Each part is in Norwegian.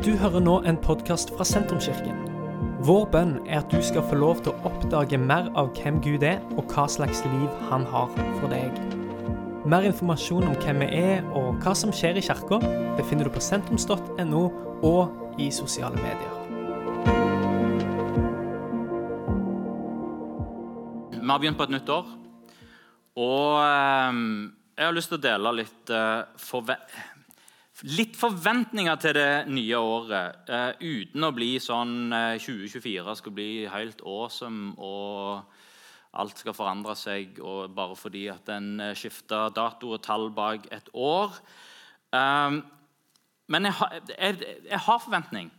Du hører nå en podkast fra Sentrumskirken. Vår bønn er at du skal få lov til å oppdage mer av hvem Gud er, og hva slags liv han har for deg. Mer informasjon om hvem vi er og hva som skjer i kirka, befinner du på sentrums.no og i sosiale medier. Vi har begynt på et nytt år, og eh, jeg har lyst til å dele litt, eh, forve litt forventninger til det nye året. uh, uten å bli sånn uh, 2024 skal bli helt awesome og alt skal forandre seg og bare fordi at en eh, skifter dato og tall bak et år. Um, men jeg har, jeg, jeg har forventning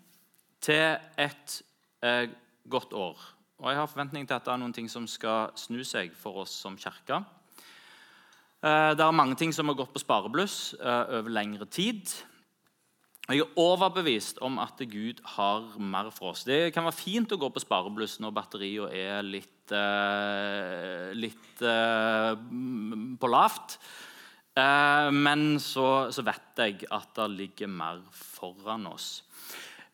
til et eh, godt år. Og jeg har forventning til at det er noen ting som skal snu seg for oss som kirke. Eh, det er mange ting som har gått på sparebluss eh, over lengre tid. Jeg er overbevist om at Gud har mer for oss. Det kan være fint å gå på sparebluss når batteriet er litt, eh, litt på lavt. Men så, så vet jeg at det ligger mer foran oss.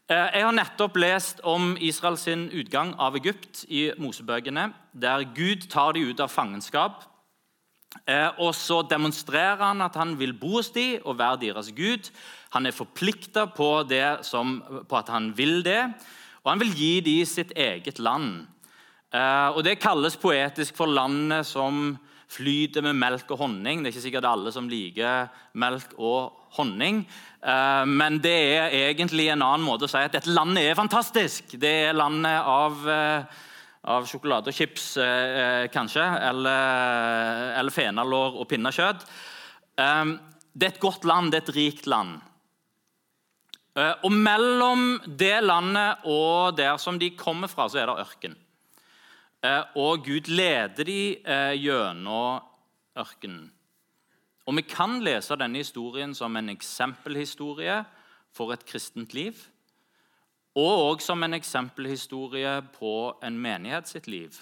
Jeg har nettopp lest om Israels utgang av Egypt i Mosebøkene, der Gud tar dem ut av fangenskap. Eh, Og så demonstrerer han at han vil bo hos dem og være deres Gud. Han er forplikta på, på at han vil det, og han vil gi dem sitt eget land. Eh, Og Det kalles poetisk for landet som flyter med melk og honning. Det er ikke sikkert alle som liker melk og honning. Eh, Men det er egentlig en annen måte å si at dette landet er fantastisk. Det er landet av, av sjokolade og chips, eh, eh, kanskje. Eller, eller fenalår og pinnekjøtt. Eh, Det er et godt land, det er et rikt land. Eh, Og mellom det landet og der som de kommer fra, så er det ørken. Eh, Og Gud leder de eh, gjennom ørkenen. Og Vi kan lese denne historien som en eksempelhistorie for et kristent liv. Og òg som en eksempelhistorie på en menighet sitt liv.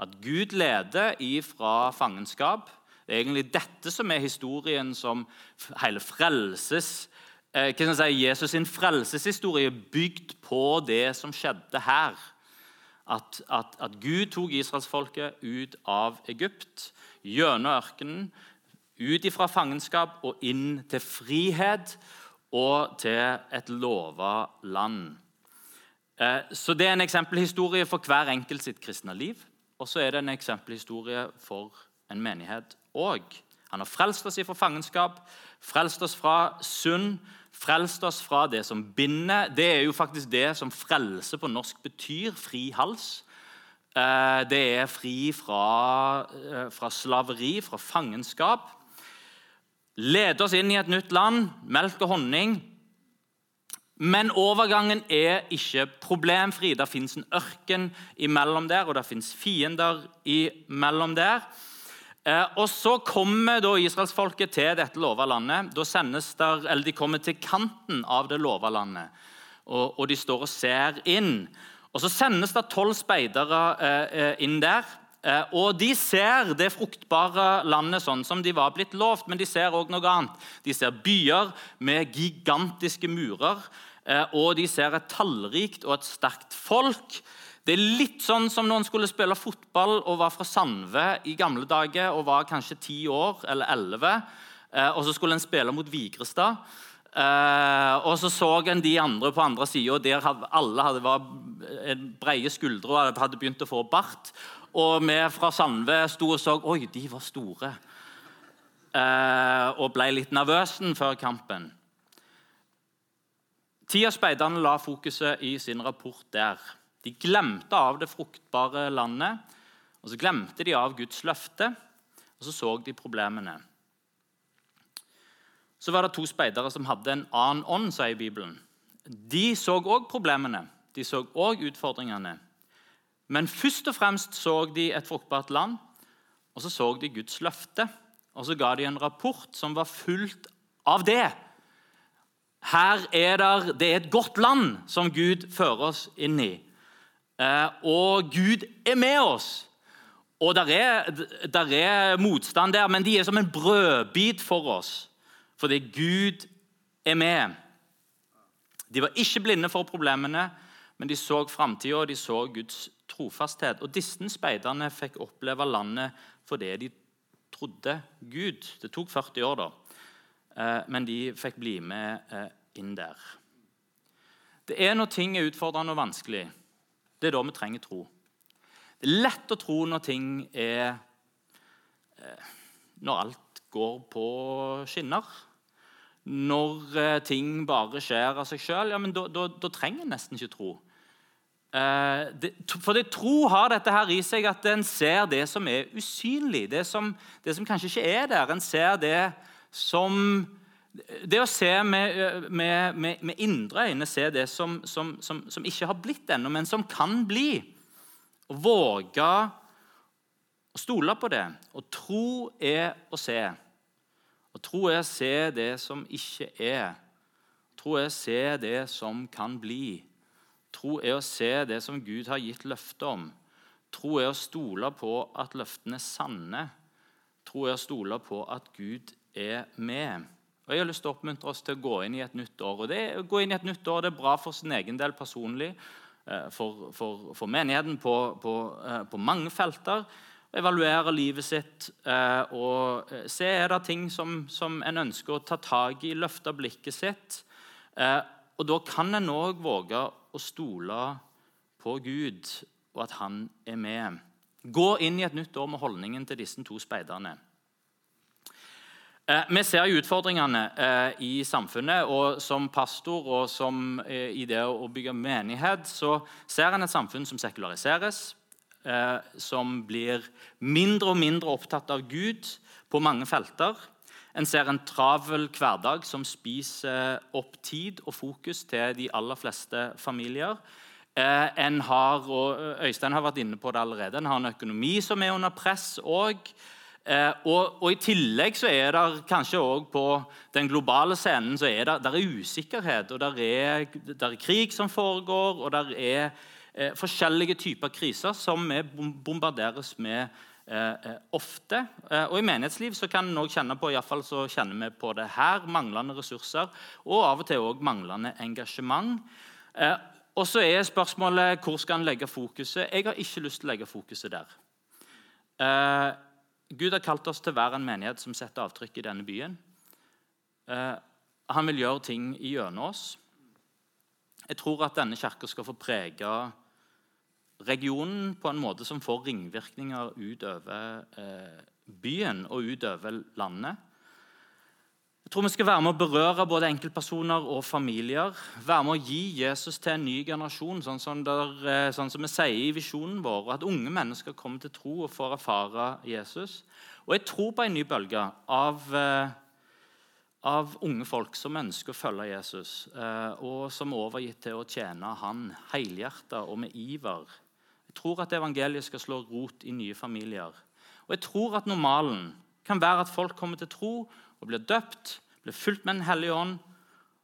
At Gud leder ifra fangenskap. Det er egentlig dette som er historien som hele frelses eh, hva skal si, Jesus sin frelseshistorie bygd på det som skjedde her. At, at, at Gud tok israelsfolket ut av Egypt, gjennom ørkenen, ut ifra fangenskap og inn til frihet og til et lova land. Eh, Så Det er en eksempelhistorie for hver enkelt sitt kristne liv. Og så er det en eksempelhistorie for en menighet òg. Han har frelst oss fra fangenskap, frelst oss fra synd, frelst oss fra det som binder. Det er jo faktisk det som frelse på norsk betyr. Fri hals. Eh, Det er fri fra, eh, fra slaveri, fra fangenskap. Lede oss inn i et nytt land, melk og honning. Men overgangen er ikke problemfri. Det fins en ørken imellom der, og det fins fiender imellom der. Eh, og Så kommer da israelsfolket til dette lova landet. Da sendes der, eller De kommer til kanten av det lova landet, og, og de står og ser inn. Og Så sendes det tolv speidere eh, eh, inn der. Og De ser det fruktbare landet sånn som de var blitt lovt, men de ser òg noe annet. De ser byer med gigantiske murer, og de ser et tallrikt og et sterkt folk. Det er litt sånn som når en skulle spille fotball og var fra Sandve i gamle dager og var kanskje ti år eller elleve, eh, og så skulle en spille mot Vigrestad. Eh, og så så en de andre på andre sida, der alle hadde var breie skuldre og hadde begynt å få bart. Og vi fra Sandve sto og så Oi, de var store. Eh, og ble litt nervøse før kampen. Ti av speiderne la fokuset i sin rapport der. De glemte av det fruktbare landet, og så glemte de av Guds løfte, og så så de problemene. Så var det to speidere som hadde en annen ånd, sier Bibelen. De så òg problemene, de så òg utfordringene. Men først og fremst så de et fruktbart land, og så så de Guds løfte. Og så ga de en rapport som var fullt av det. Her er der, Det er et godt land som Gud fører oss inn i. Eh, og Gud er med oss. Og der er, der er motstand der, men de er som en brødbit for oss. Fordi Gud er med. De var ikke blinde for problemene, men de så framtida og de så Guds trofasthet. Og disse speiderne fikk oppleve landet for det de trodde Gud. Det tok 40 år, da, men de fikk bli med eh, inn der. Det er når ting er utfordrende og vanskelig. Det er da vi trenger tro. Det er lett å tro når ting er eh, Når alt går på skinner. Når ting bare skjer av seg sjøl, ja, da trenger en nesten ikke tro. Eh, det, for det tro har dette her i seg at en ser det som er usynlig, det som, det som kanskje ikke er der. En ser det som Det å se med, med, med, med indre øyne, se det som, som, som, som ikke har blitt ennå, men som kan bli. Å våge å stole på det. Og tro er å se. Og tro er å se det som ikke er. Tro er å se det som kan bli. Tro er å se det som Gud har gitt løfte om. Tro er å stole på at løftene er sanne. Tro er å stole på at Gud er med. Og Jeg har lyst til å oppmuntre oss til å gå inn i et nytt år. Og det, å gå inn i et nytt år det er bra for sin egen del personlig, eh, for, for, for menigheten på, på, eh, på, mange felter. Evaluere livet sitt eh, og se er det ting som, som en ønsker å ta tak i, løfte blikket sitt. Og Da kan en òg våge å stole på Gud og at han er med. Gå inn i et nytt år med holdningen til disse to speiderne. Eh, vi ser utfordringene eh, i samfunnet, og som pastor og som eh, i det å bygge menighet så ser en et samfunn som sekulariseres, som blir mindre og mindre opptatt av Gud på mange felter. En ser en travel hverdag som spiser opp tid og fokus til de aller fleste familier. En har, og Øystein har vært inne på det allerede, en har en økonomi som er under press òg. Og, og, I tillegg så er det kanskje òg på den globale scenen så er det, der er usikkerhet. og der er, der er krig som foregår, og der er eh, forskjellige typer kriser som vi bombarderes med Eh, eh, ofte. Eh, og I menighetsliv så kan en kjenne på i fall så kjenner vi på det her, manglende ressurser og av og til også manglende engasjement. og så er spørsmålet hvor skal en legge fokuset. Jeg har ikke lyst til å legge fokuset der. Gud har kalt oss til å være en menighet som setter avtrykk i denne byen. han vil gjøre ting gjennom oss. Jeg tror at denne kirka skal få prege regionen på en måte som får ringvirkninger utover eh, byen og utover landet. Jeg tror vi skal være med å berøre både enkeltpersoner og familier. Være med å gi Jesus til en ny generasjon, sånn som, der, eh, sånn som vi sier i visjonen vår. At unge mennesker kommer til tro og får erfare Jesus. Og jeg tror på en ny bølge av, eh, av unge folk som ønsker å følge Jesus, og som er overgitt til å tjene han helhjertet og med iver jeg tror at evangeliet skal slå rot i nye familier. Og jeg tror at normalen kan være at folk kommer til tro og blir døpt, blir fulgt med Den hellige ånd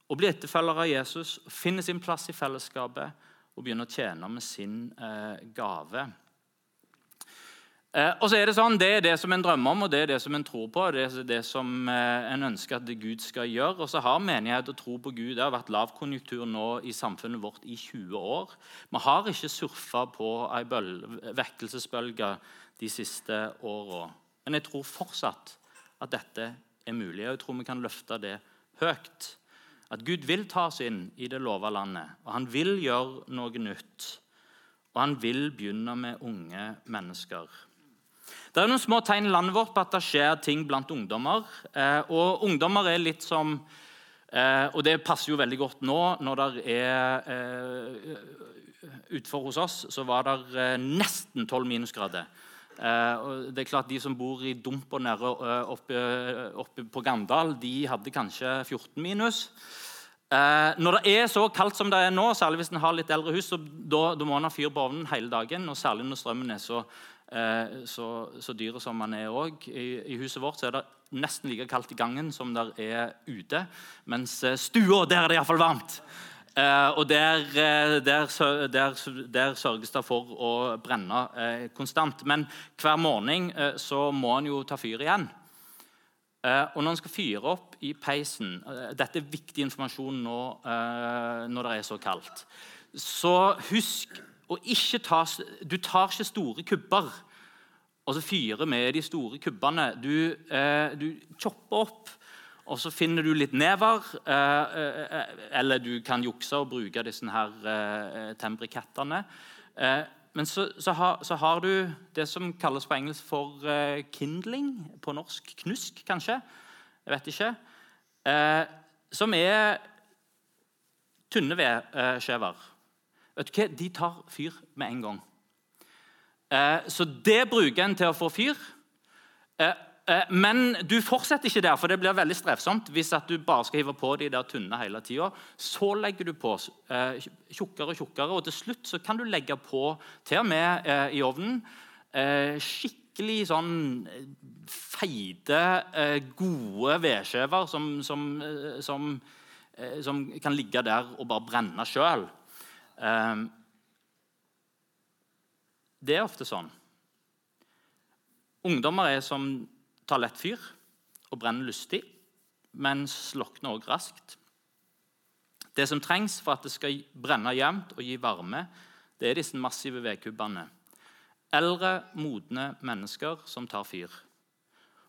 og blir etterfølgere av Jesus, og finner sin plass i fellesskapet og begynner å tjene med sin eh, gave. Eh, og så er Det sånn, det er det som en drømmer om og det er det som en tror på. det er det som eh, en ønsker at Gud skal gjøre. Og så har menighet og tro på Gud det har vært lavkonjunktur nå i samfunnet vårt i 20 år. Vi har ikke surfa på ei vekkelsesbølge de siste åra. Men jeg tror fortsatt at dette er mulig, og jeg tror vi kan løfte det høyt. At Gud vil ta oss inn i det lova landet, og han vil gjøre noe nytt. Og han vil begynne med unge mennesker. Det er noen små tegn i landet vårt på at det skjer ting blant ungdommer. Eh, og ungdommer er litt som eh, Og det passer jo veldig godt nå når det er eh, Utenfor hos oss så var det nesten 12 minusgrader. Eh, og det er klart De som bor i Dumper nede eh, oppe, oppe, på Gandal, de hadde kanskje 14 minus. Eh, når det er så kaldt som det er nå, særlig hvis en har litt eldre hus, så da, må en ha fyr på ovnen hele dagen. og Særlig når strømmen er så Eh, så, så dyre som man er òg. I, I, huset vårt så er det nesten like kaldt i gangen som det er ute. Mens eh, stua, der er det iallfall varmt. Eh, og der, der, der, der, sørges det for å brenne eh, konstant. Men hver morgen eh, så må en jo ta fyr igjen. Eh, og når en skal fyre opp i peisen eh, Dette er viktig informasjon nå eh, når det er så kaldt. Så husk å ikke ta Du tar ikke store kubber og så fyrer med de store kubbene. Du, eh, du chopper opp, og så finner du litt never. Eh, eh, eller du kan jukse og bruke disse her eh, tembrikettene. Eh, men så, så, har, så, har, du det som kalles på engelsk for kindling. På norsk knusk, kanskje. Jeg vet ikke. Eh, som er tynne vedskjever. Vet du hva? De tar fyr med en gang. Eh, så det bruker en til å få fyr. Eh, men du fortsetter ikke der, for det blir veldig strevsomt hvis at du bare skal hive på de der tynne hele tida. Så legger du på eh, tjukkere og tjukkere, og til slutt kan du legge på til og med eh, i ovnen skikkelig sånn feite, gode vedskjever som, som, som, som, kan ligge der og bare brenne sjøl. Det er ofte sånn. Ungdommer er som tar lett fyr og brenner lystig, men slokner også raskt. Det som trengs for at det skal brenne jevnt og gi varme, det er disse massive vedkubbene. Eldre, modne mennesker som tar fyr.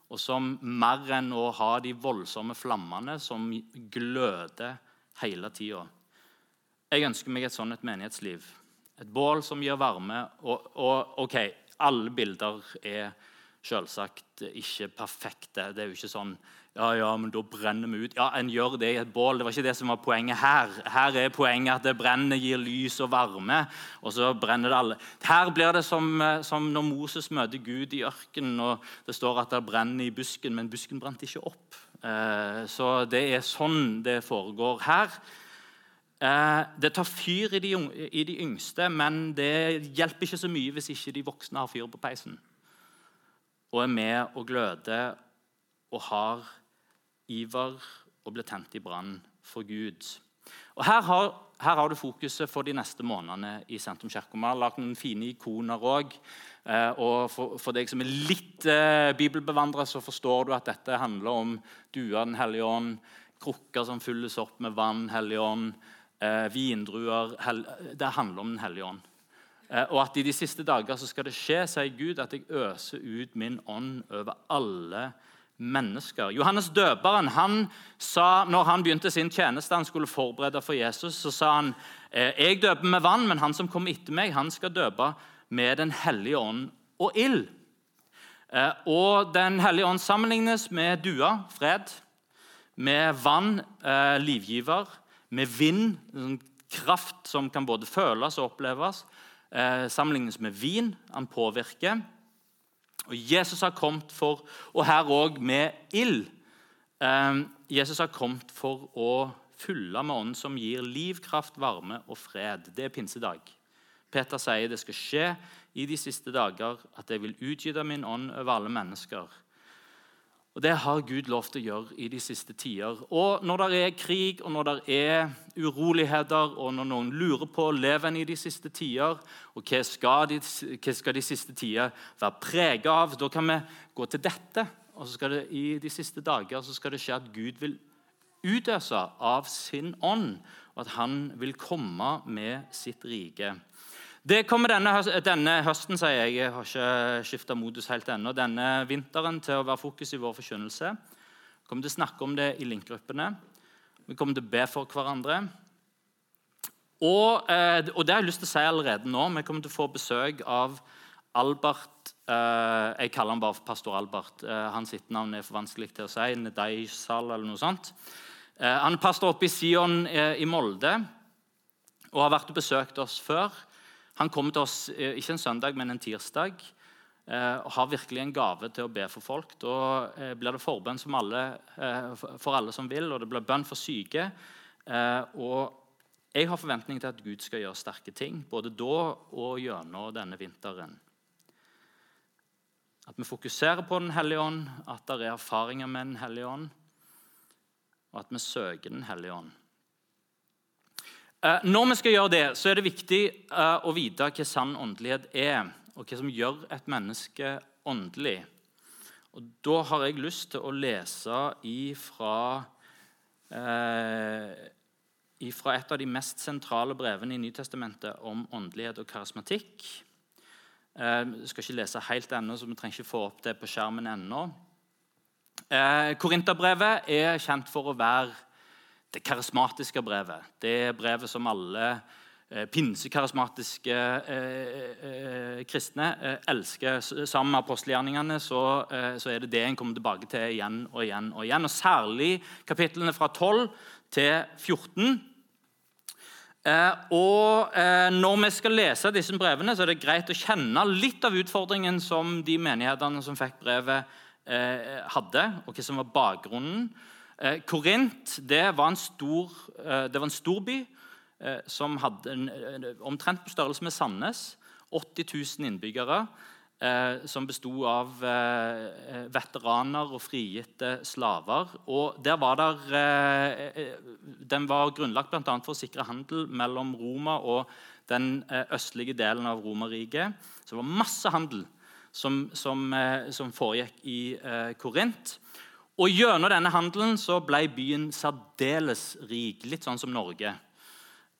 Og som mer enn å ha de voldsomme flammene som gløder hele tida. Jeg ønsker meg et sånt et menighetsliv. Et bål som gir varme. Og, og ok, alle bilder er selvsagt ikke perfekte. Det er jo ikke sånn ja, ja, men da brenner vi ut. Ja, en gjør det i et bål. Det var ikke det som var poenget her. Her er poenget at det brenner, gir lys og varme. og så brenner det alle. Her blir det som, som når Moses møter Gud i ørkenen, og det står at det brenner i busken, men busken brant ikke opp. Eh, så det er sånn det foregår her. Eh, det tar fyr i de, i de yngste, men det hjelper ikke så mye hvis ikke de voksne har fyr på peisen og er med og gløder og har iver og blir tent i brann for Gud. Og her har, her har, du fokuset for de neste månedene i Sentrum kirke. Vi har lagd noen fine ikoner òg. Eh, og for, for, deg som er litt eh, bibelbevandret, så forstår du at dette handler om duer Den hellige ånd, krukker som fylles opp med vann, Hellige ånd, eh, vindruer hel, Det handler om Den hellige ånd. Eh, og at i de siste dager så skal det skje, sier Gud, at jeg øser ut min ånd over alle mennesker. Johannes døperen han sa når han begynte sin tjeneste, han skulle forberede for Jesus, så sa han eh, jeg døper med vann, men han som kommer etter meg, han skal døpe med Den hellige ånd og ild. Eh, og Den hellige ånd sammenlignes med dua, fred, med vann, livgiver, med vind, kraft som kan både føles og oppleves, eh, sammenlignes med vin. Han påvirker. Og Jesus har kommet for Og her òg med ild. Eh, Jesus har kommet for å fylle med ånden som gir liv, kraft, varme og fred. Det er pinsedag. Peter sier det skal skje i de siste dager at jeg vil utgyte min ånd over alle mennesker. Og Det har Gud lov til å gjøre i de siste tider. Og Når det er krig, og når det er uroligheter, og når noen lurer på lever en i de siste tider, og hva skal de, hva skal de siste tider være preget av, da kan vi gå til dette. Og så skal det I de siste dager så skal det skje at Gud vil utøse av sin ånd, og at han vil komme med sitt rike. Det kommer denne, denne, høsten, sier jeg. Jeg har ikke skifta modus helt ennå. Denne vinteren til å være fokus i vår forkynnelse. Vi kommer til å snakke om det i link-gruppene. Vi kommer til å be for hverandre. Og, eh, og, det har jeg lyst til å si allerede nå. Vi kommer til å få besøk av Albert eh, Jeg kaller han bare for pastor Albert. Eh, hans navn er for vanskelig til å si. Nedeisal eller noe sånt. Han er pastor oppe i Sion i Molde og har vært og besøkt oss før. Han kommer til oss eh, ikke en søndag, men en tirsdag. Eh, og har virkelig en gave til å be for folk. Da eh, blir det forbønn alle, for alle som vil, og det blir bønn for syke. Og jeg har forventning til at Gud skal gjøre sterke ting, både da og gjennom denne vinteren. At vi fokuserer på Den hellige ånd, at det er erfaringer med Den hellige ånd, og at vi søker Den hellige ånd. Eh, når vi skal gjøre det, så er det viktig eh, å vite hva sann åndelighet er, og hva som gjør et menneske åndelig. Og Da har jeg lyst til å lese ifra, eh, ifra et av de mest sentrale brevene i Nytestamentet om åndelighet og karismatikk. Eh, skal ikke lese helt ennå, så vi trenger ikke få opp det på skjermen ennå. Eh, Korinterbrevet er kjent for å være det karismatiske brevet. Det brevet som alle Eh, pinsekarismatiske eh, eh, kristne eh, elsker. Sammen med apostelgjerningene så, eh, så, er det det en kommer tilbake til igjen og igjen. Og igjen, og særlig kapitlene fra 12 til 14. Eh, og Når vi skal lese disse brevene, så er det greit å kjenne litt av utfordringen som de menighetene som fikk brevet, hadde, og hva som var bakgrunnen. Korint det var en stor, det var en stor by Eh, som hadde en, omtrent på størrelse med Sandnes. 80 000 innbyggere. Eh, som besto av eh, veteraner og frigitte slaver. Og der var der, eh, Den var grunnlagt bl.a. for å sikre handel mellom Roma og den eh, østlige delen av Romerriket. Så det var masse handel som, som, eh, som foregikk i Korint. Og Gjennom denne handelen så ble byen særdeles rik, litt sånn som Norge.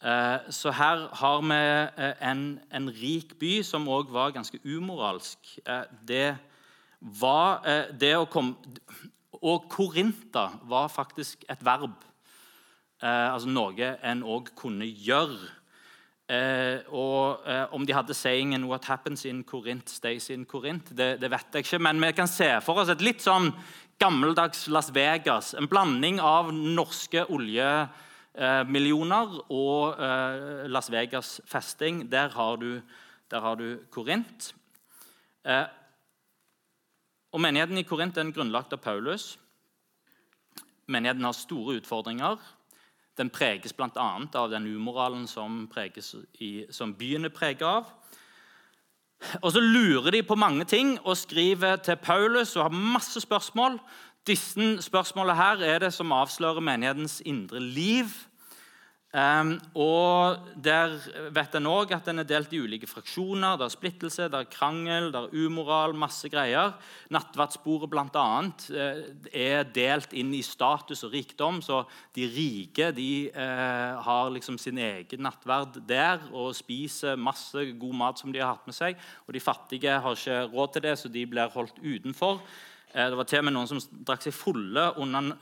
Eh, så her har vi eh, en, en rik by som òg var ganske umoralsk. Eh, det var det å komme Og Korinta var faktisk et verb. Altså noe en òg kunne gjøre. og Om de hadde sayingen 'What happens in Korint, stays in Korint', det, det, vet jeg ikke. Men vi kan se for oss et litt sånn gammeldags Las Vegas. En blanding av norske olje Eh, og eh, Las Vegas festing. Der har du, der har du Korint. Eh, og Menigheten i Korint er grunnlagt av Paulus. Menigheten har store utfordringer. Den preges bl.a. av den umoralen som, i, som byen er preget av. Og Så lurer de på mange ting og skriver til Paulus og har masse spørsmål. Disse spørsmålene her er det som avslører menighetens indre liv. Um, og Der vet en òg at den er delt i ulike fraksjoner. Det er splittelse, det er krangel, det er umoral, masse greier. Nattverdsbordet bl.a. Eh, er delt inn i status og rikdom. Så de rike de eh, har liksom sin egen nattverd der og spiser masse god mat som de har hatt med seg. Og de fattige har ikke råd til det, så de blir holdt utenfor. Eh, det var til og med noen som drakk seg fulle under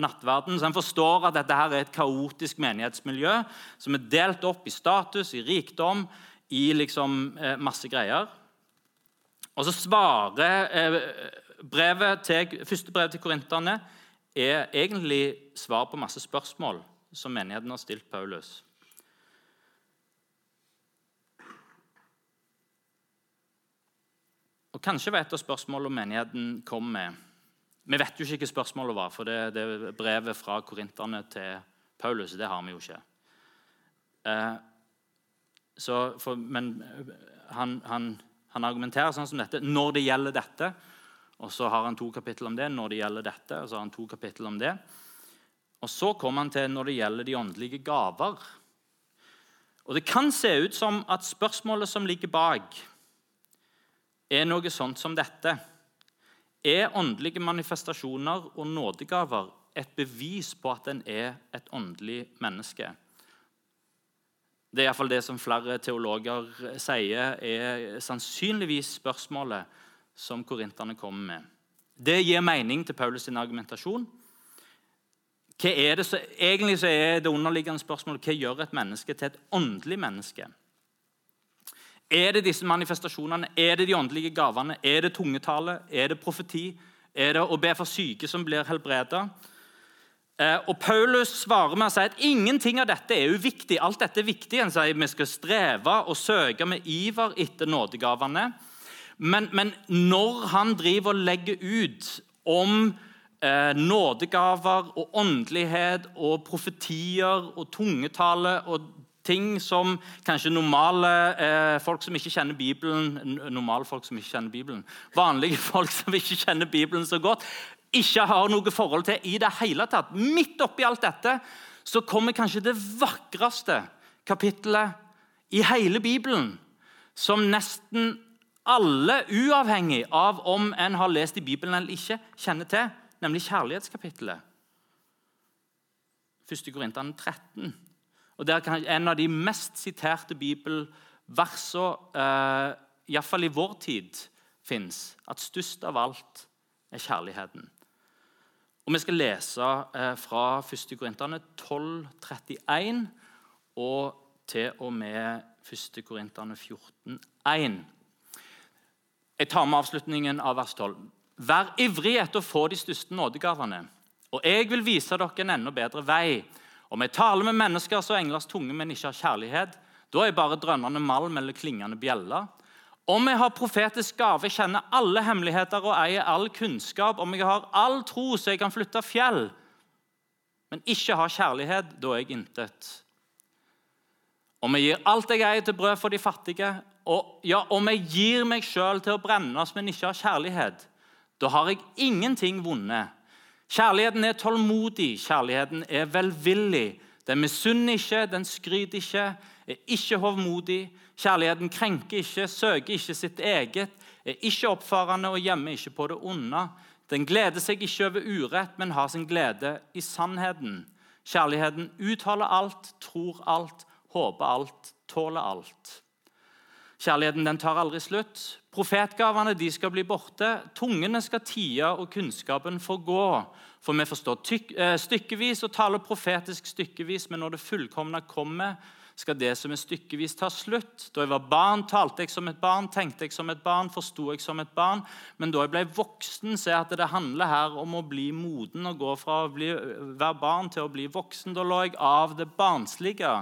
nattverden. Så en forstår at dette her er et kaotisk menighetsmiljø som er delt opp i status, i rikdom, i liksom eh, masse greier. Og så svarer eh, brevet til, Første brev til korinterne er egentlig svar på masse spørsmål som menigheten har stilt Paulus. Og Kanskje var et av spørsmålene menigheten kom med Vi vet jo ikke hva spørsmålet var, for det, det brevet fra korinterne til Paulus. Det har vi jo ikke. Eh, for, men han, han, han, argumenterer sånn som dette når det gjelder dette. Og så har han to kapittel om det når det gjelder dette. og så har han to kapittel om det. Og så kommer han til når det gjelder de åndelige gaver. Og Det kan se ut som at spørsmålet som ligger bak, er noe sånt som dette. Er åndelige manifestasjoner og nådegaver et bevis på at en er et åndelig menneske? Det er iallfall det som flere teologer sier er sannsynligvis spørsmålet som korinterne kommer med. Det gir mening til Paulus' sin argumentasjon. Hva er det så, egentlig så er det underliggende spørsmålet hva gjør et menneske til et åndelig menneske? Er det disse manifestasjonene? Er det de åndelige gavene? Er det tungetale? Er det profeti? Er det å be for syke som blir helbreda? Eh, og Paulus svarer med å si at ingenting av dette er uviktig. Alt dette er viktig. Han sier Vi skal streve og søke med iver etter nådegavene. Men, men når han driver og legger ut om eh, nådegaver og åndelighet og profetier og tungetale og ting som kanskje normale eh, folk som ikke kjenner Bibelen normale folk som ikke kjenner Bibelen, Vanlige folk som ikke kjenner Bibelen så godt, ikke har noe forhold til i det hele tatt. Midt oppi alt dette så kommer kanskje det vakreste kapittelet i hele Bibelen, som nesten alle, uavhengig av om en har lest i Bibelen eller ikke, kjenner til, nemlig kjærlighetskapittelet. 1. Korintene 13. Og Det er en av de mest siterte bibelversene, eh, iallfall i vår tid, fins. At størst av alt er kjærligheten. Og Vi skal lese eh, fra 1. Korintene 12, 31 og til og med 1. Korintene 14, 1. Jeg tar med avslutningen av vers 12. Vær ivrig etter å få de største nådegavene, og jeg vil vise dere en enda bedre vei. Om jeg taler med mennesker så englers tunge, men ikke har kjærlighet, da er jeg bare drønnende malm eller klingende bjeller. Om jeg har profetisk gave, kjenner alle hemmeligheter og eier all kunnskap, om jeg har all tro så jeg kan flytte fjell, men ikke har kjærlighet, da er jeg intet. Om jeg gir alt jeg eier til brød for de fattige, og ja, om jeg gir meg sjøl til å brennes, men ikke har kjærlighet, da har jeg ingenting vunnet. Kjærligheten er tålmodig, kjærligheten er velvillig. Den misunner ikke, den skryter ikke, er ikke hovmodig. Kjærligheten krenker ikke, søker ikke sitt eget, er ikke oppfarende og gjemmer ikke på det onde. Den gleder seg ikke over urett, men har sin glede i sannheten. Kjærligheten uttaler alt, tror alt, håper alt, tåler alt. Kjærligheten den tar aldri slutt. Profetgavene de skal bli borte. Tungene skal tie, og kunnskapen forgå. For vi forstår eh, stykkevis og taler profetisk stykkevis, men når det fullkomne kommer, skal det som er stykkevis, ta slutt. Da jeg var barn, talte jeg som et barn, tenkte jeg som et barn, forsto jeg som et barn. Men da jeg ble voksen, ser jeg at det handler her om å bli moden og gå fra å bli, være barn til å bli voksen. Da lå jeg av det barnslige.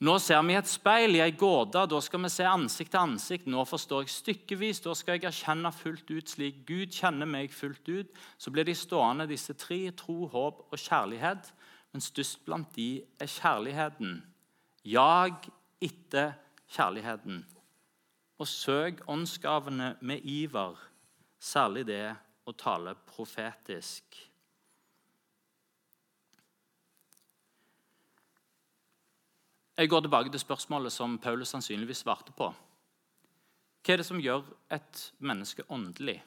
Nå ser vi et speil i ei gåte. Da skal vi se ansikt til ansikt. Nå forstår jeg stykkevis. Da skal jeg erkjenne fullt ut slik Gud kjenner meg fullt ut. Så blir de stående, disse tre tro, håp og kjærlighet. Men størst blant de er kjærligheten. Jag etter kjærligheten. Og søk åndsgavene med iver, særlig det å tale profetisk. Jeg går tilbake til spørsmålet som Paulus sannsynligvis svarte på. Hva er det som gjør et menneske åndelig?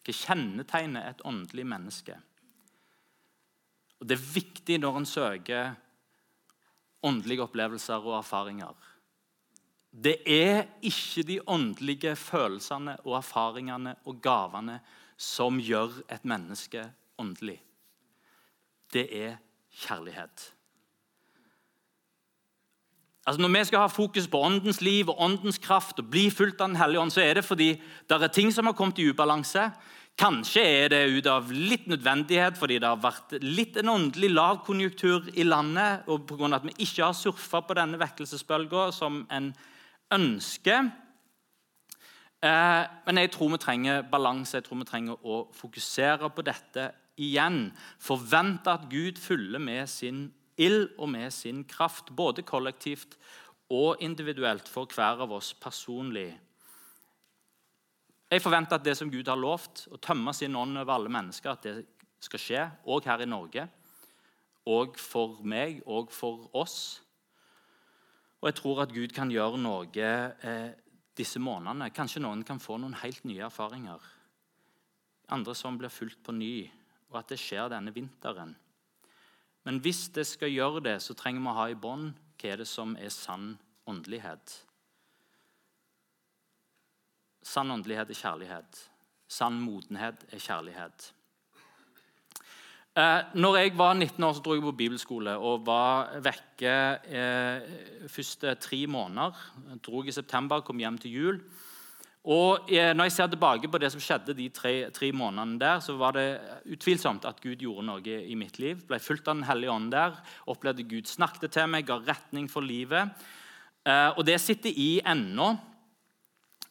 Hva kjennetegner et åndelig menneske? Og Det er viktig når en søker åndelige opplevelser og erfaringer. Det er ikke de åndelige følelsene og erfaringene og gavene som gjør et menneske åndelig. Det er kjærlighet. Altså Når vi skal ha fokus på åndens liv og åndens kraft og bli fulgt av Den hellige ånd, så er det fordi det er ting som har kommet i ubalanse. Kanskje er det ut av litt nødvendighet fordi det har vært litt en åndelig lavkonjunktur i landet, og pga. at vi ikke har surfa på denne vekkelsesbølga som en ønsker. Eh, men jeg tror vi trenger balanse, jeg tror vi trenger å fokusere på dette igjen. Forvente at Gud følger med sin ild og med sin kraft, både kollektivt og individuelt for hver av oss personlig. Jeg forventer at det som Gud har lovt, å tømme sin ånd over alle mennesker, at det skal skje, òg her i Norge. Og for meg og for oss. Og jeg tror at Gud kan gjøre noe eh, disse månedene. Kanskje noen kan få noen helt nye erfaringer. Andre som blir fulgt på ny. Og at det skjer denne vinteren. Men hvis det skal gjøre det, så trenger vi å ha i bånd hva er det som er sann åndelighet. Sann åndelighet er kjærlighet. Sann modenhet er kjærlighet. Eh, når jeg var 19 år, så dro jeg på bibelskole og var vekke eh, første tre måneder. Jeg dro i september, kom hjem til jul. Og eh, Når jeg ser tilbake på det som skjedde de tre, tre, månedene der, så var det utvilsomt at Gud gjorde noe i mitt liv. Ble fulgt av Den hellige ånd der. Opplevde Gud snakket til meg, ga retning for livet. Eh, og det sitter i ennå.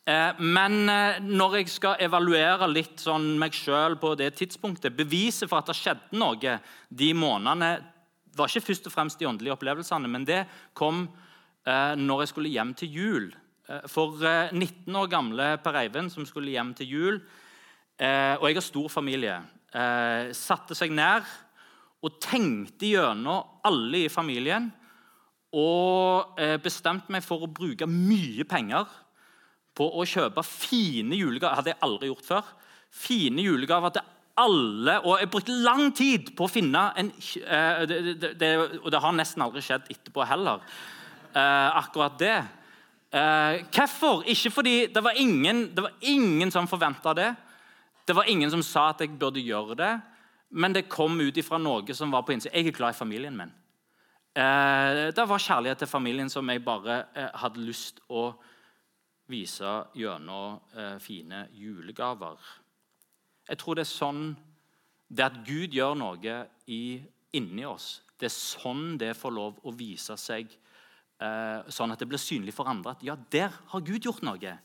Eh, men når jeg skal evaluere litt sånn meg sjøl på det tidspunktet Beviset for at det skjedde noe de månedene, var ikke først og fremst de åndelige opplevelsene, men det kom når jeg skulle hjem til jul. Eh, for 19 eh, år gamle Per Eivind, som skulle hjem til jul, eh, og jeg har stor familie, satte seg ned og tenkte gjennom alle i familien og bestemte meg for å bruke mye penger på å kjøpe fine julegaver. hadde jeg aldri gjort før. Fine julegaver til alle. Og jeg brukte lang tid på å finne en Og det har nesten aldri skjedd etterpå heller, akkurat det. Eh, hvorfor? Ikke fordi det var ingen, det var ingen som forventa det. Det var ingen som sa at jeg burde gjøre det, men det kom ut ifra noe som var på innsiden. Jeg er glad i familien min. Eh, det var kjærlighet til familien som jeg bare eh, hadde lyst å vise gjennom fine julegaver. Jeg tror det er sånn Det at Gud gjør noe i, inni oss, det er sånn det får lov å vise seg. Eh, sånn at det blir synlig for andre at ja, der har Gud gjort noe.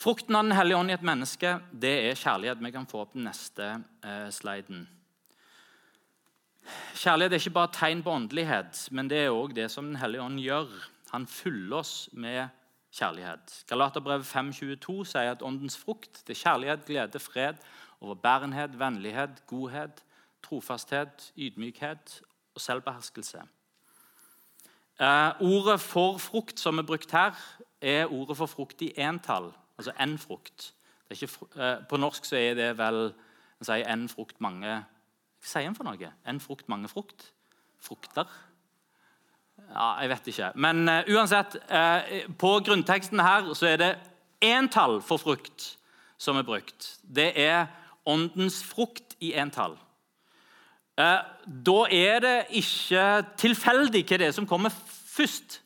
Frukten av Den hellige ånd i et menneske det er kjærlighet. Vi kan få opp den neste eh, sliden. Kjærlighet er ikke bare tegn på åndelighet, men det er òg det som Den hellige ånd gjør. Han fyller oss med kjærlighet. Galaterbrevet 5,22 sier at åndens frukt det er kjærlighet, glede, fred, overbærenhet, vennlighet, godhet, trofasthet, ydmykhet og selvbeherskelse. Eh, ordet for frukt som er brukt her, er ordet for frukt i entall. Altså én frukt. Ikke, eh, på norsk så er det vel en en frukt, mange Hva sier en for noe? En frukt, mange frukt? Frukter? Ja, Jeg vet ikke. Men uh, uansett, uh, på grunnteksten her så er det entall for frukt som er brukt. Det er åndens frukt i entall. Uh, da er det ikke tilfeldig hva det er som kommer først.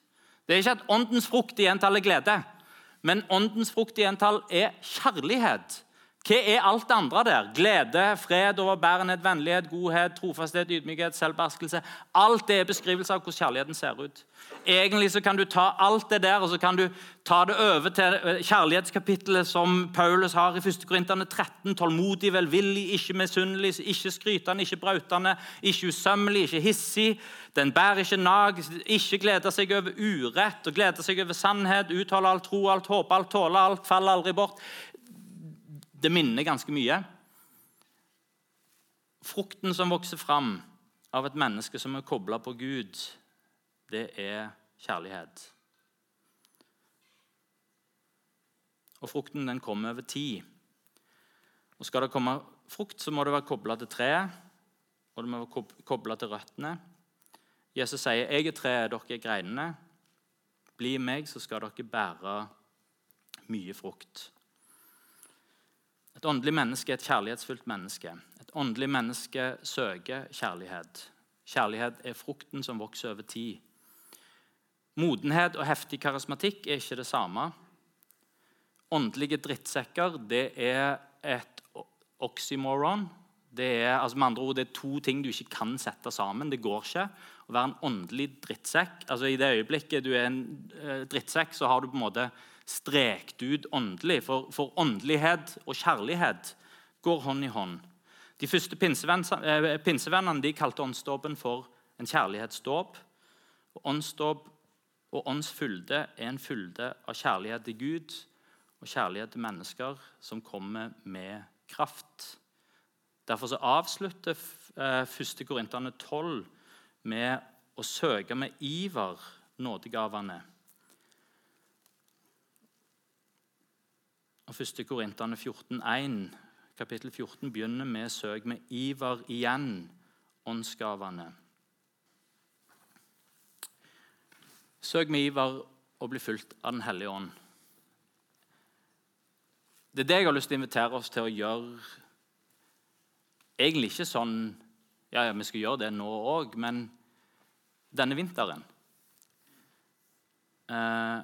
Det er ikke at åndens frukt i entall er glede. Men åndens frukt i entall er kjærlighet. Hva er alt det andre der? Glede, fred, overbærenhet, vennlighet, godhet, trofasthet, ydmykhet, selvbeherskelse. Alt det er beskrivelse av hvordan kjærligheten ser ut. Egentlig så kan du ta alt det der og så kan du ta det over til eh, kjærlighetskapittelet som Paulus har i 1. Korinterne 13. Tålmodig, velvillig, ikke misunnelig, ikke skrytende, ikke brautende, ikke usømmelig, ikke hissig. Den bærer ikke nag, ikke gleder seg over urett og gleder seg over sannhet. uttaler alt, tro alt, håper alt, tåler alt, faller aldri bort. Det minner ganske mye. Frukten som vokser fram av et menneske som er kobla på Gud, det er kjærlighet. Og frukten den kommer over tid. Og Skal det komme frukt, så må det være kobla til treet, og det må være kobla til røttene. Jesus sier, 'Jeg er treet, dere er greinene.' 'Bli meg, så skal dere bære mye frukt.' Et åndelig menneske er et kjærlighetsfullt menneske. Et åndelig menneske søker kjærlighet. Kjærlighet er frukten som vokser over tid. Modenhet og heftig karismatikk er ikke det samme. Åndelige drittsekker det er et oxymoron. Det er, altså med andre ord, det er to ting du ikke kan sette sammen. Det går ikke. Å være en åndelig drittsekk altså I det øyeblikket du er en eh, drittsekk, så har du på en måte strekt ut åndelig. For, for åndelighet og kjærlighet går hånd i hånd. De første eh, pinsevennene de kalte åndsdåpen for en kjærlighetsdåp. Åndsdåp og åndsfylde er en fylde av kjærlighet til Gud og kjærlighet til mennesker som kommer med kraft. Derfor så avslutter 1. Korintene 12 med å søke med iver nådegavene. Og 1. Korintene 14,1, kapittel 14 begynner med 'søk med iver igjen åndsgavene'. Søk med iver og bli fulgt av Den hellige ånd. Det er det jeg har lyst til å invitere oss til å gjøre. Egentlig ikke sånn ja, ja, vi skal gjøre det nå òg, men denne vinteren eh,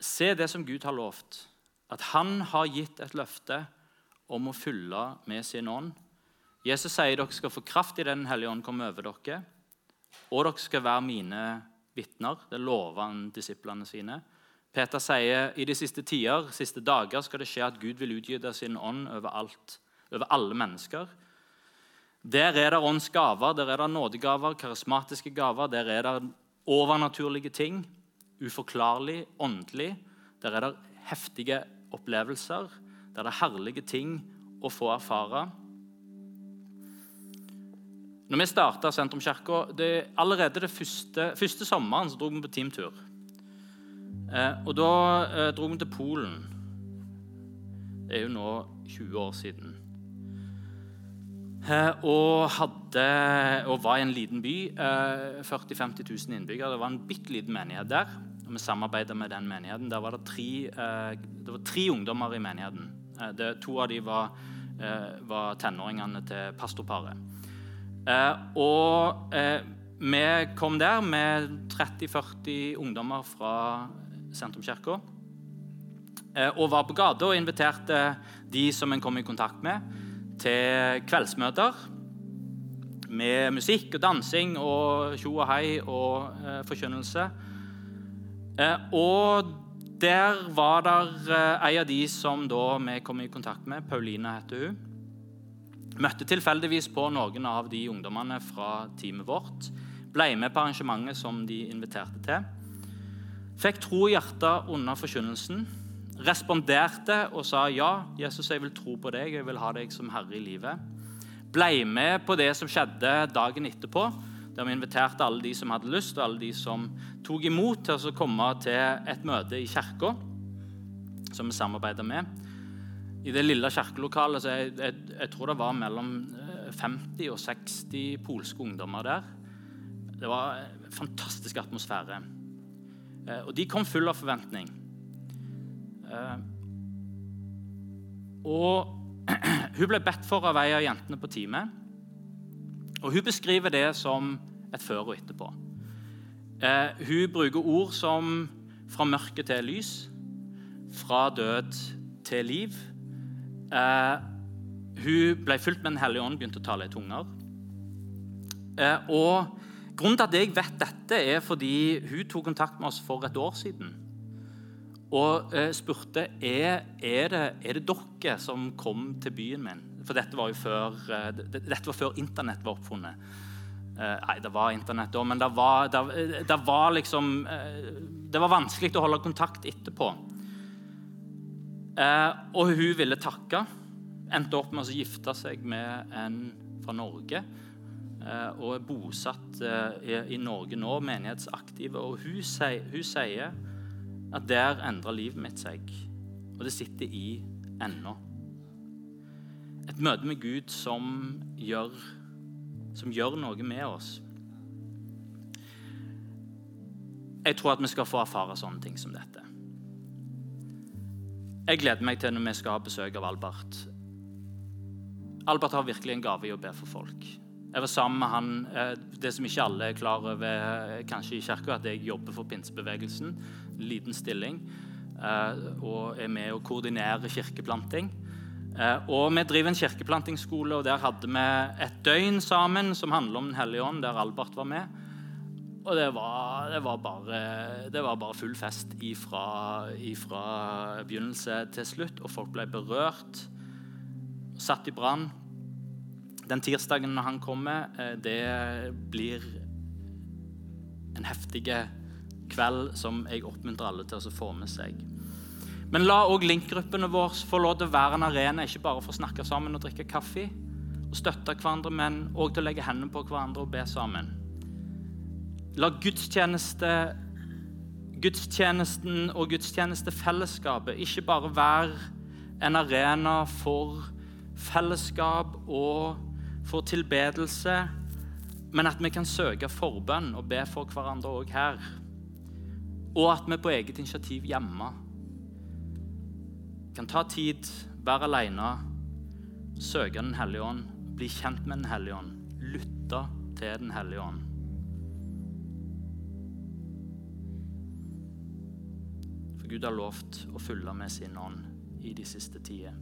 Se det som Gud har lovt at han har gitt et løfte om å fylle med sin ånd. Jesus sier dere skal få kraft i Den hellige ånd komme over dere. Og dere skal være mine vitner. Det lover han disiplene sine. Peter sier i de siste tider, siste dager skal det skje at Gud vil utgyte sin ånd over, alt, over alle mennesker. Der er det åndsgaver, der er det nådegaver, karismatiske gaver. Der er det overnaturlige ting. Uforklarlig, åndelig. Der er det heftige opplevelser der det er herlige ting å få erfare. når vi starta Sentrumskirka Allerede det første, første sommeren så dro vi på teamtur. Eh, og da eh, dro vi til Polen. Det er jo nå 20 år siden. Eh, og, hadde, og var i en liten by. Eh, 40 000-50 000 innbyggere. Det var en bitte liten menighet der. Og Vi samarbeida med den menigheten. Der var det tre, eh, det var tre ungdommer i menigheten. Eh, det, to av dem var, var tenåringene til pastorparet. og vi kom der med 30-40 ungdommer fra Sentrumskirka. Eh, og var på gata og inviterte de som en kom i kontakt med, til kveldsmøter med musikk og dansing og tjo og hei og eh, forkynnelse. Eh, og der var der eh, ei av de som vi kom i kontakt med. Pauline heter hun. Møtte tilfeldigvis på noen av de ungdommene fra teamet vårt. Ble med på arrangementet som de inviterte til. Fikk tro i hjertet under forkynnelsen. Responderte og sa ja, Jesus, jeg vil tro på deg, jeg vil ha deg som herre i livet. Ble med på det som skjedde dagen etterpå, der vi inviterte alle de som hadde lyst, og alle de som tok imot, til å komme til et møte i kirka, som vi samarbeider med. I det lille kirkelokalet så jeg, jeg, jeg tror det var mellom 50 eh, og 60 polske ungdommer der. Det var en fantastisk atmosfære. Eh, og de kom full av forventning. Eh, og hun ble bedt for av ei av jentene på teamet. Og hun beskriver det som et før og etterpå. Eh, hun bruker ord som fra mørke til lys, fra død til liv. hun ble fulgt med Den hellige ånd, begynte å tale i tunger. og Grunnen til at jeg vet dette, er fordi hun tok kontakt med oss for et år siden. Og eh, spurte er, er, det, er det dere som kom til byen min. For dette var jo før, eh, dette var før Internett var oppfunnet. Eh, nei, det var Internett da, men det var, det, det var liksom eh, Det var vanskelig å holde kontakt etterpå. Og hun ville takke. Endte opp med å gifte seg med en fra Norge. Og er bosatt i Norge nå, menighetsaktive. Og hun sier, hun sier at der endrer livet mitt seg. Og det sitter i ennå. Et møte med Gud som gjør, som gjør noe med oss. Jeg tror at vi skal få erfare sånne ting som dette. Jeg gleder meg til når vi skal ha besøk av Albert. Albert har virkelig en gave i å be for folk. Jeg var sammen med han eh, Det som ikke alle er klar over eh, kanskje i kirka, at jeg jobber for pinsebevegelsen. Liten stilling. Eh, og er med og koordinerer kirkeplanting. Og Vi driver en kirkeplantingsskole, og der hadde vi et døgn sammen som handler om Den hellige ånd, der Albert var med. Og det var, det var, bare, det var bare, full fest ifra, ifra begynnelse til slutt. Og folk ble berørt. Satt i brann den tirsdagen når han kommer, eh, det blir en heftig kveld som jeg oppmuntrer alle til å få med seg. Men la òg link-gruppene våre få lov til å være en arena, ikke bare for å snakke sammen og drikke kaffe og støtte hverandre, men òg til å legge hendene på hverandre og be sammen. La gudstjeneste, gudstjenesten og gudstjenestefellesskapet ikke bare være en arena for fellesskap og for tilbedelse, men at vi kan søke forbønn og be for hverandre òg her. Og at vi på eget initiativ hjemme kan ta tid, være alene, søke Den hellige ånd, bli kjent med Den hellige ånd, lytte til Den hellige ånd. For Gud har lovt å fylle med sin ånd i de siste tider.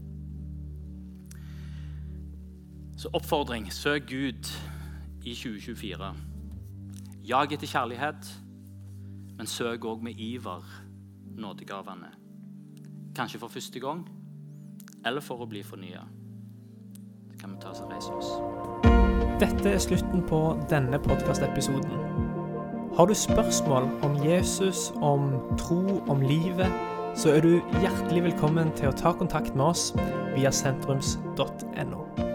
Så oppfordring søk Gud i 2024. Jag etter kjærlighet, men søk òg med iver nådegavene. Kanskje for første gang, eller for å bli fornya. Så kan vi ta oss og reise oss. Dette er slutten på denne podkastepisoden. Har du spørsmål om Jesus, om tro, om livet, så er du hjertelig velkommen til å ta kontakt med oss via sentrums.no.